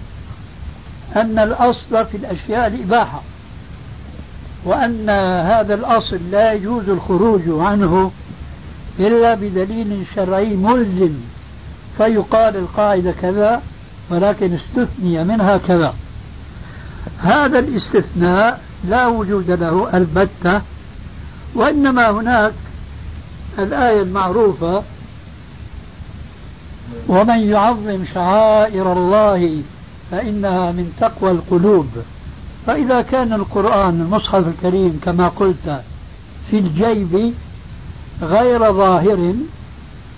أن الأصل في الأشياء الإباحة وأن هذا الأصل لا يجوز الخروج عنه إلا بدليل شرعي ملزم فيقال القاعدة كذا ولكن استثني منها كذا. هذا الاستثناء لا وجود له البتة وإنما هناك الآية المعروفة ومن يعظم شعائر الله فإنها من تقوى القلوب. فإذا كان القرآن المصحف الكريم كما قلت في الجيب غير ظاهر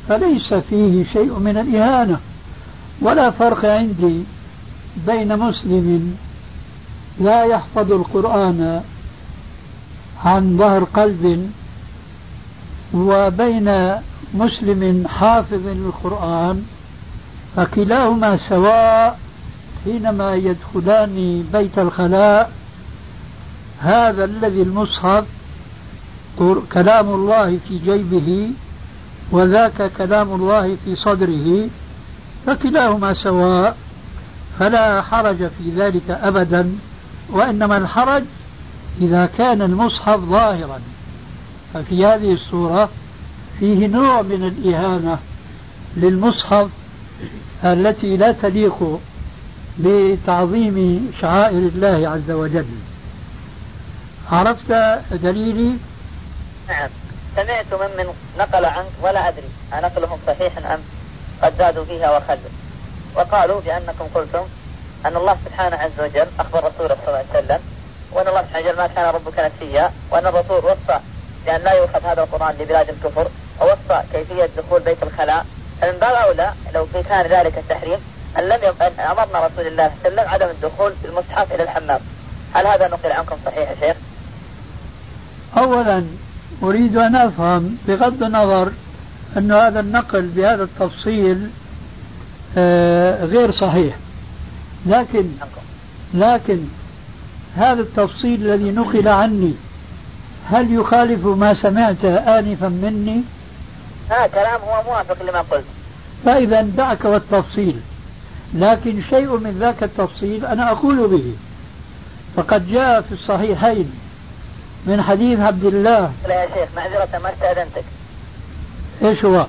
فليس فيه شيء من الإهانة. ولا فرق عندي بين مسلم لا يحفظ القرآن عن ظهر قلب وبين مسلم حافظ للقرآن فكلاهما سواء حينما يدخلان بيت الخلاء هذا الذي المصحف كلام الله في جيبه وذاك كلام الله في صدره فكلاهما سواء فلا حرج في ذلك ابدا وإنما الحرج إذا كان المصحف ظاهرا. ففي هذه الصورة فيه نوع من الإهانة للمصحف التي لا تليق بتعظيم شعائر الله عز وجل. عرفت دليلي؟ نعم. سمعت من من نقل عنك ولا أدري أنقلهم صحيح أم قد زادوا فيها وخلوا. وقالوا بأنكم قلتم أن الله سبحانه عز وجل أخبر رسوله صلى الله عليه وسلم وأن الله سبحانه وجل ما كان ربك نسيا وأن الرسول وصى بأن لا يؤخذ هذا القرآن لبلاد الكفر ووصى كيفية دخول بيت الخلاء. فمن باب أولى لو كان ذلك التحريم أن لم يبقى أمرنا رسول الله صلى الله عليه وسلم عدم الدخول بالمصحف إلى الحمام هل هذا نقل عنكم صحيح يا شيخ؟ أولا أريد أن أفهم بغض النظر أن هذا النقل بهذا التفصيل آه، غير صحيح لكن لكن هذا التفصيل الذي نقل عني هل يخالف ما سمعته آنفا مني؟ ها كلام هو موافق لما قلت فإذا دعك والتفصيل لكن شيء من ذاك التفصيل أنا أقول به. فقد جاء في الصحيحين من حديث عبد الله. لا يا شيخ معذرة ما استأذنتك. إيش هو؟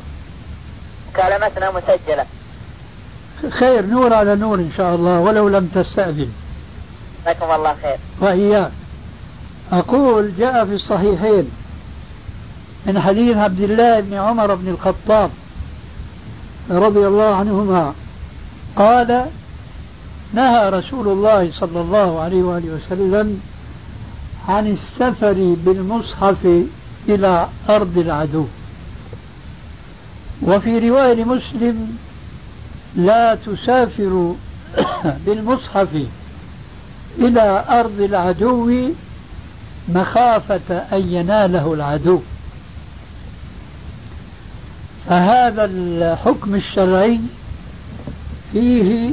مكالمتنا مسجلة. خير نور على نور إن شاء الله ولو لم تستأذن. جزاكم الله خير. وإياك. أقول جاء في الصحيحين من حديث عبد الله بن عمر بن الخطاب رضي الله عنهما. قال نهى رسول الله صلى الله عليه وآله وسلم عن السفر بالمصحف إلى أرض العدو. وفي رواية لمسلم لا تسافر بالمصحف إلى أرض العدو مخافة أن يناله العدو. فهذا الحكم الشرعي فيه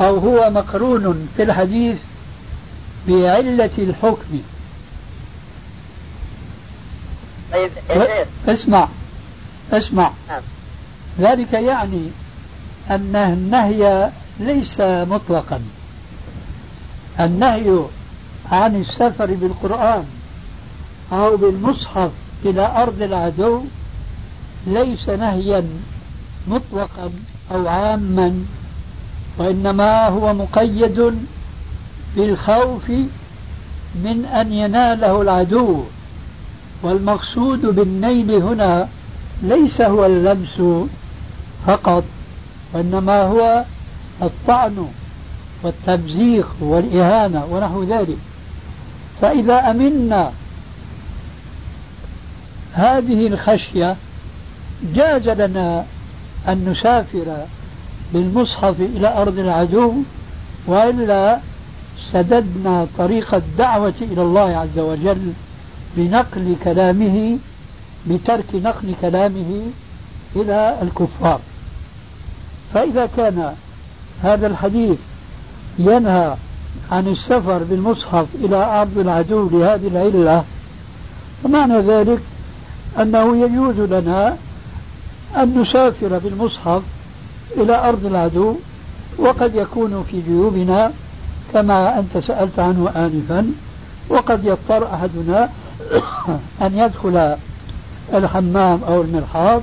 أو هو مقرون في الحديث بعلة الحكم. طيب اسمع اسمع. نعم. ذلك يعني أن النهي ليس مطلقا. النهي عن السفر بالقرآن أو بالمصحف إلى أرض العدو ليس نهيا مطلقا. أو عاما وإنما هو مقيد بالخوف من أن يناله العدو. والمقصود بالنيل هنا ليس هو اللمس فقط وإنما هو الطعن والتمزيق والإهانة ونحو ذلك. فإذا أمنا هذه الخشية جاز لنا أن نسافر بالمصحف إلى أرض العدو وإلا سددنا طريق الدعوة إلى الله عز وجل بنقل كلامه بترك نقل كلامه إلى الكفار. فإذا كان هذا الحديث ينهى عن السفر بالمصحف إلى أرض العدو لهذه العلة فمعنى ذلك أنه يجوز لنا أن نسافر بالمصحف إلى أرض العدو وقد يكون في جيوبنا كما أنت سألت عنه آنفا وقد يضطر أحدنا أن يدخل الحمام أو المرحاض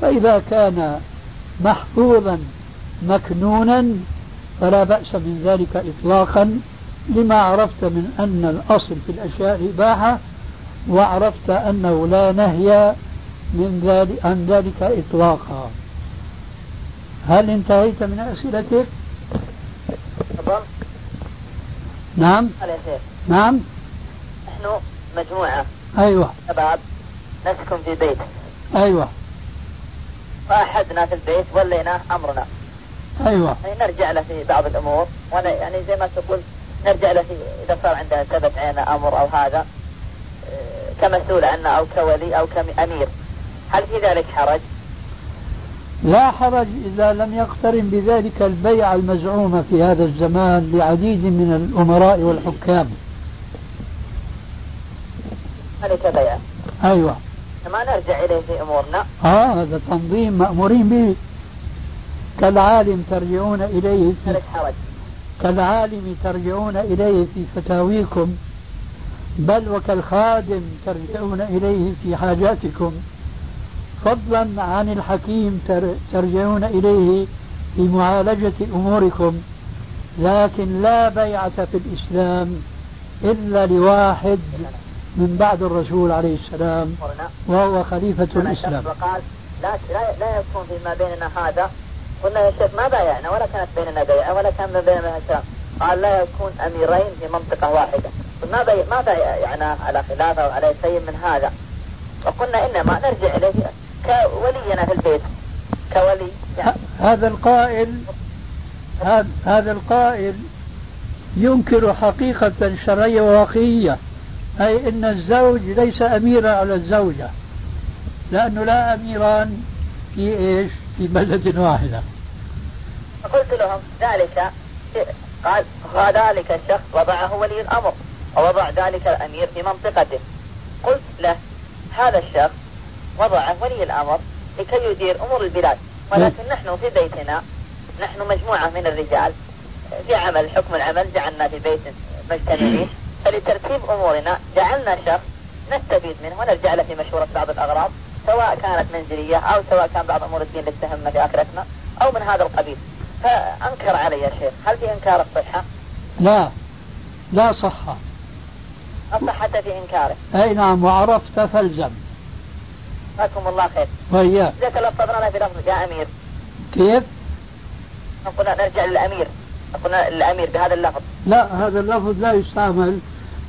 فإذا كان محفوظا مكنونا فلا بأس من ذلك إطلاقا لما عرفت من أن الأصل في الأشياء الإباحة وعرفت أنه لا نهي من ذلك عن ذلك إطلاقا. هل انتهيت من أسئلتك؟ تفضل. نعم. نعم. نحن مجموعة. أيوة. شباب نسكن في بيت. أيوة. فأحدنا في البيت وليناه أمرنا. أيوة. يعني نرجع له في بعض الأمور. وأنا يعني زي ما تقول نرجع له في إذا صار عندنا ثبت علينا أمر أو هذا آه، كمسؤول عنا أو كولي أو كأمير. هل في ذلك حرج؟ لا حرج إذا لم يقترن بذلك البيع المزعومة في هذا الزمان لعديد من الأمراء والحكام. ذلك بيع. أيوة. ما نرجع إليه في أمورنا. آه هذا تنظيم مأمورين به. كالعالم ترجعون إليه في حرج. كالعالم ترجعون إليه في فتاويكم بل وكالخادم ترجعون إليه في حاجاتكم. فضلا عن الحكيم ترجعون إليه في معالجة أموركم لكن لا بيعة في الإسلام إلا لواحد من بعد الرسول عليه السلام وهو خليفة الإسلام. وقال لا لا يكون فيما بيننا هذا. قلنا يا شيخ ما بايعنا ولا كانت بيننا بيعة ولا كان بيننا سلام قال لا يكون أميرين في منطقة واحدة. ما بي ما بايعنا على خلافة وعلى شيء من هذا. وقلنا إنما نرجع إليه. كولينا في البيت. كولي يعني. هذا القائل هذا القائل ينكر حقيقة شرعية وواقعية أي أن الزوج ليس أميرا على الزوجة لأنه لا أميران في إيش؟ في بلدة واحدة. فقلت لهم ذلك قال ذلك الشخص وضعه ولي الأمر ووضع ذلك الأمير في منطقته. له هذا الشخص وضعه ولي الأمر لكي يدير أمور البلاد. ولكن نحن في بيتنا نحن مجموعة من الرجال في عمل حكم العمل جعلنا في بيت مجتمعين فلترتيب أمورنا جعلنا شخص نستفيد منه ونرجع له في مشورة بعض الأغراض سواء كانت منزلية أو سواء كان بعض أمور الدين اللي تهمنا في آخرتنا أو من هذا القبيل. فأنكر علي يا شيخ هل في إنكار الصحة؟ لا لا صحة. الصحة في إنكاره. أي نعم وعرفت فالزم جزاكم الله خير. وإياك. إذا تلفظنا بلفظ يا أمير. كيف؟ قلنا نرجع للأمير. قلنا الأمير بهذا اللفظ. لا هذا اللفظ لا يستعمل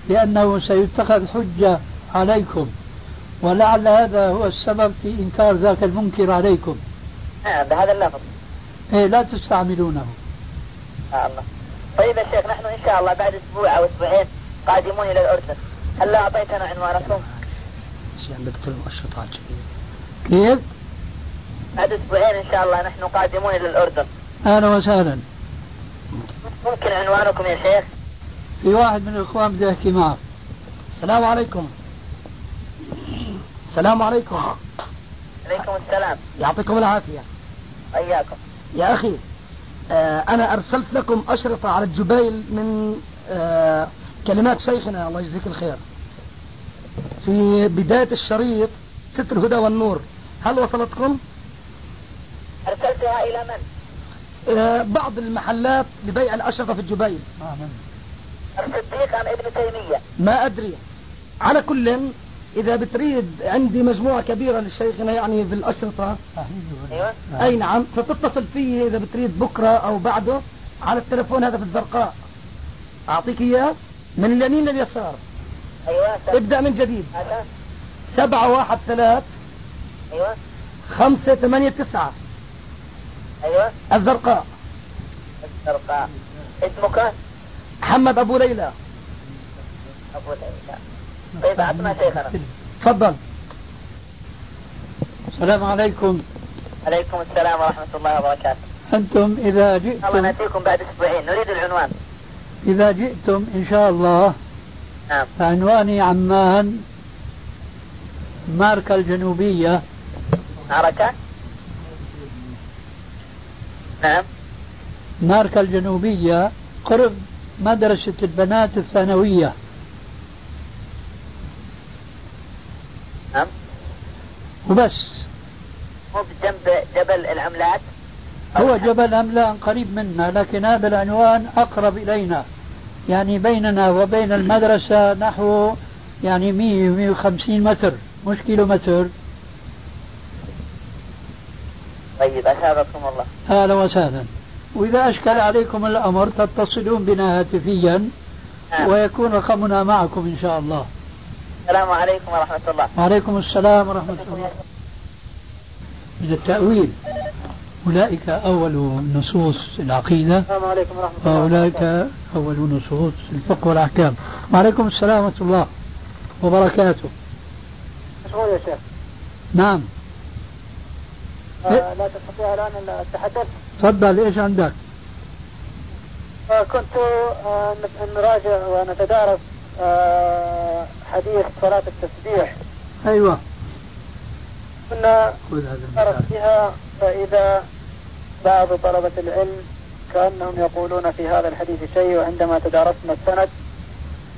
لأنه سيتخذ حجة عليكم. ولعل هذا هو السبب في إنكار ذاك المنكر عليكم. نعم بهذا اللفظ. إيه لا تستعملونه. آه الله. طيب يا شيخ نحن إن شاء الله بعد أسبوع أو أسبوعين قادمون إلى الأردن. هل أعطيتنا عنوانكم؟ عندك المؤشرات كيف؟ بعد أسبوعين إن شاء الله نحن قادمون إلى الأردن. أهلا وسهلا. ممكن عنوانكم يا شيخ؟ في واحد من الإخوان بده يحكي معك السلام عليكم. السلام عليكم. عليكم السلام. يعطيكم العافية. وإياكم يا أخي آه أنا أرسلت لكم أشرطة على الجبيل من آه كلمات شيخنا. الله يجزيك الخير. في بداية الشريط ستر الهدى والنور. هل وصلتكم؟ أرسلتها إلى من؟ آه بعض المحلات لبيع الأشرطة في الجبيل. الصديق أم ابن تيمية؟ ما أدري. على كل إذا بتريد عندي مجموعة كبيرة لشيخنا يعني في الأشرطة. أيوة. أي نعم. فتتصل فيه إذا بتريد بكرة أو بعده على التلفون هذا في الزرقاء. أعطيك إياه من اليمين لليسار. أيوة. ابدأ من جديد. هذا سبعة واحد ثلاث. أيوة. خمسة ثمانية تسعة. أيوة. الزرقاء. الزرقاء. اسمك؟ محمد أبو ليلى. أبو ليلى. طيب أعطنا شيخنا. تفضل. السلام عليكم. عليكم السلام ورحمة الله وبركاته. أنتم إذا الله جئتم نأتيكم بعد أسبوعين. نريد العنوان. إذا جئتم إن شاء الله نعم. عنواني عمان ماركا الجنوبية. معركة نعم. ماركا الجنوبية قرب مدرسة البنات الثانوية. نعم. وبس. مو بجنب جبل العملات هو جبل أملان قريب منا لكن هذا العنوان أقرب إلينا. يعني بيننا وبين المدرسة نحو يعني 100 150 متر مش كيلو متر طيب أثابكم الله. أهلا وسهلا. وإذا أشكل عليكم الأمر تتصلون بنا هاتفيا نعم. ويكون رقمنا معكم إن شاء الله. السلام عليكم ورحمة الله. وعليكم السلام ورحمة الله. من التأويل. أولئك أول نصوص العقيدة. السلام عليكم ورحمة الله وأولئك أول نصوص الفقه والأحكام. وعليكم السلام ورحمة الله وبركاته. مشغول يا شيخ؟ نعم. آه لا تستطيع الآن التحدث. تفضل إيش عندك؟ آه كنت آه نراجع ونتدارس آه حديث صلاة التسبيح. أيوة. كنا فيها فإذا بعض طلبة العلم كأنهم يقولون في هذا الحديث شيء وعندما تدارسنا السند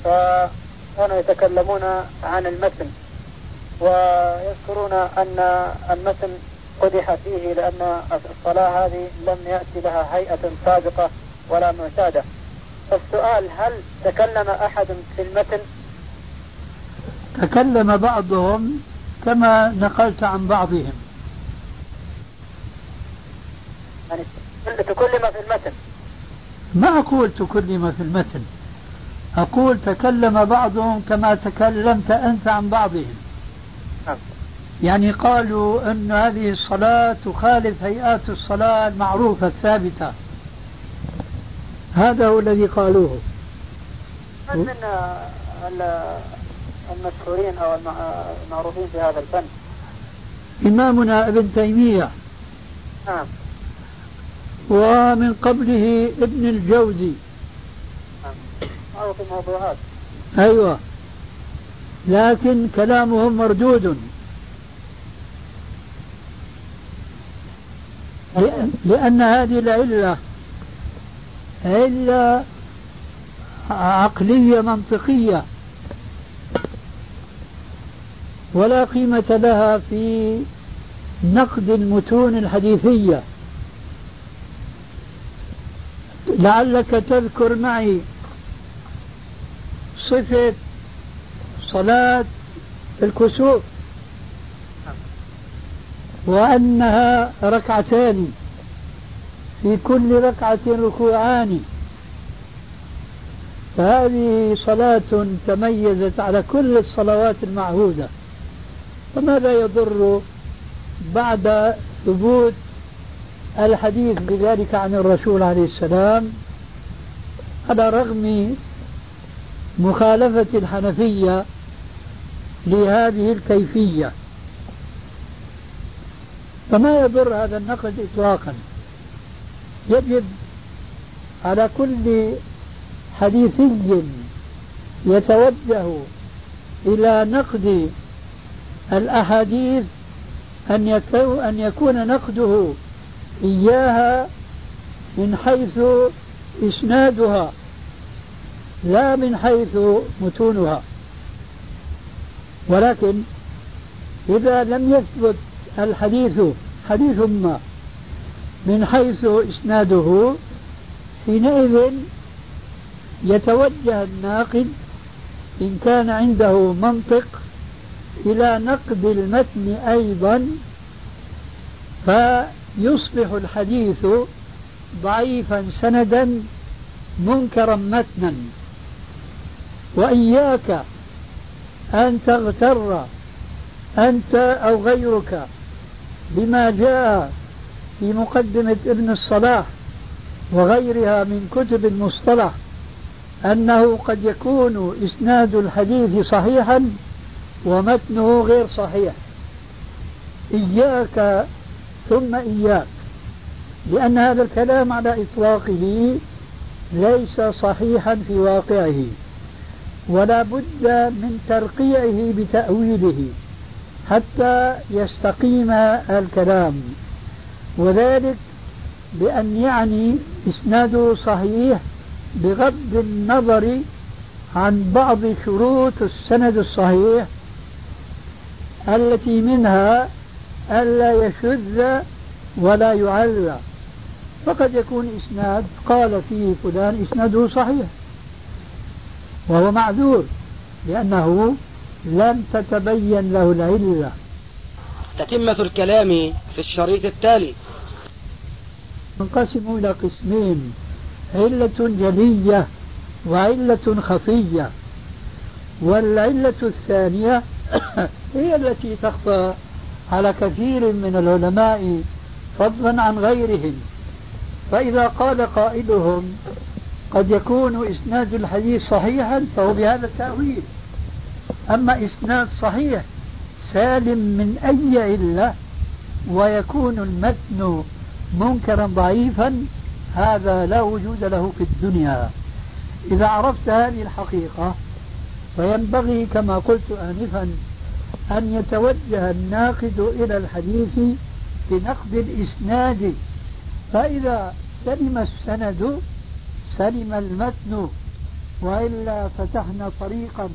فكانوا يتكلمون عن المتن ويذكرون أن المتن قدح فيه لأن الصلاة هذه لم يأتي لها هيئة سابقة ولا معتادة. فالسؤال هل تكلم أحد في المتن؟ تكلم بعضهم كما نقلت عن بعضهم. يعني تكلم في المتن. ما أقول تكلم في المتن. أقول تكلم بعضهم كما تكلمت أنت عن بعضهم. نعم. يعني قالوا أن هذه الصلاة تخالف هيئات الصلاة المعروفة الثابتة. هذا هو الذي قالوه. من من ال- المشهورين أو الم- المعروفين في هذا الفن؟ إمامنا ابن تيمية. نعم. ومن قبله ابن الجوزي. معروف الموضوعات أيوة. لكن كلامهم مردود. لأن هذه العلة علة عقلية منطقية. ولا قيمة لها في نقد المتون الحديثية. لعلك تذكر معي صفة صلاة الكسوف وأنها ركعتان في كل ركعة ركوعان. فهذه صلاة تميزت على كل الصلوات المعهودة. فماذا يضر بعد ثبوت الحديث بذلك عن الرسول عليه السلام على رغم مخالفة الحنفية لهذه الكيفية. فما يضر هذا النقد إطلاقا. يجب على كل حديثي يتوجه إلى نقد الأحاديث أن يكون نقده إياها من حيث إسنادها لا من حيث متونها. ولكن إذا لم يثبت الحديث حديث ما من حيث إسناده حينئذ يتوجه الناقد إن كان عنده منطق إلى نقد المتن أيضا فيصبح الحديث ضعيفا سندا منكرا متنا. وإياك أن تغتر أنت أو غيرك بما جاء في مقدمة ابن الصلاح وغيرها من كتب المصطلح أنه قد يكون إسناد الحديث صحيحا ومتنه غير صحيح. إياك ثم إياك. لأن هذا الكلام على إطلاقه ليس صحيحا في واقعه ولا بد من ترقيعه بتأويله حتى يستقيم الكلام. وذلك بأن يعني إسناده صحيح بغض النظر عن بعض شروط السند الصحيح التي منها ألا يشذ ولا يعلى. فقد يكون إسناد قال فيه فلان إسناده صحيح. وهو معذور لأنه لم تتبين له العلة. تتمة الكلام في الشريط التالي. ينقسم إلى قسمين علة جلية وعلة خفية. والعلة الثانية هي التي تخفى على كثير من العلماء فضلا عن غيرهم. فإذا قال قائلهم قد يكون إسناد الحديث صحيحا فهو بهذا التأويل. أما إسناد صحيح سالم من أي علة ويكون المتن منكرا ضعيفا هذا لا وجود له في الدنيا. إذا عرفت هذه الحقيقة فينبغي كما قلت آنفا أن يتوجه الناقد إلى الحديث بنقد الإسناد فإذا سلم السند سلم المتن وإلا فتحنا طريقا.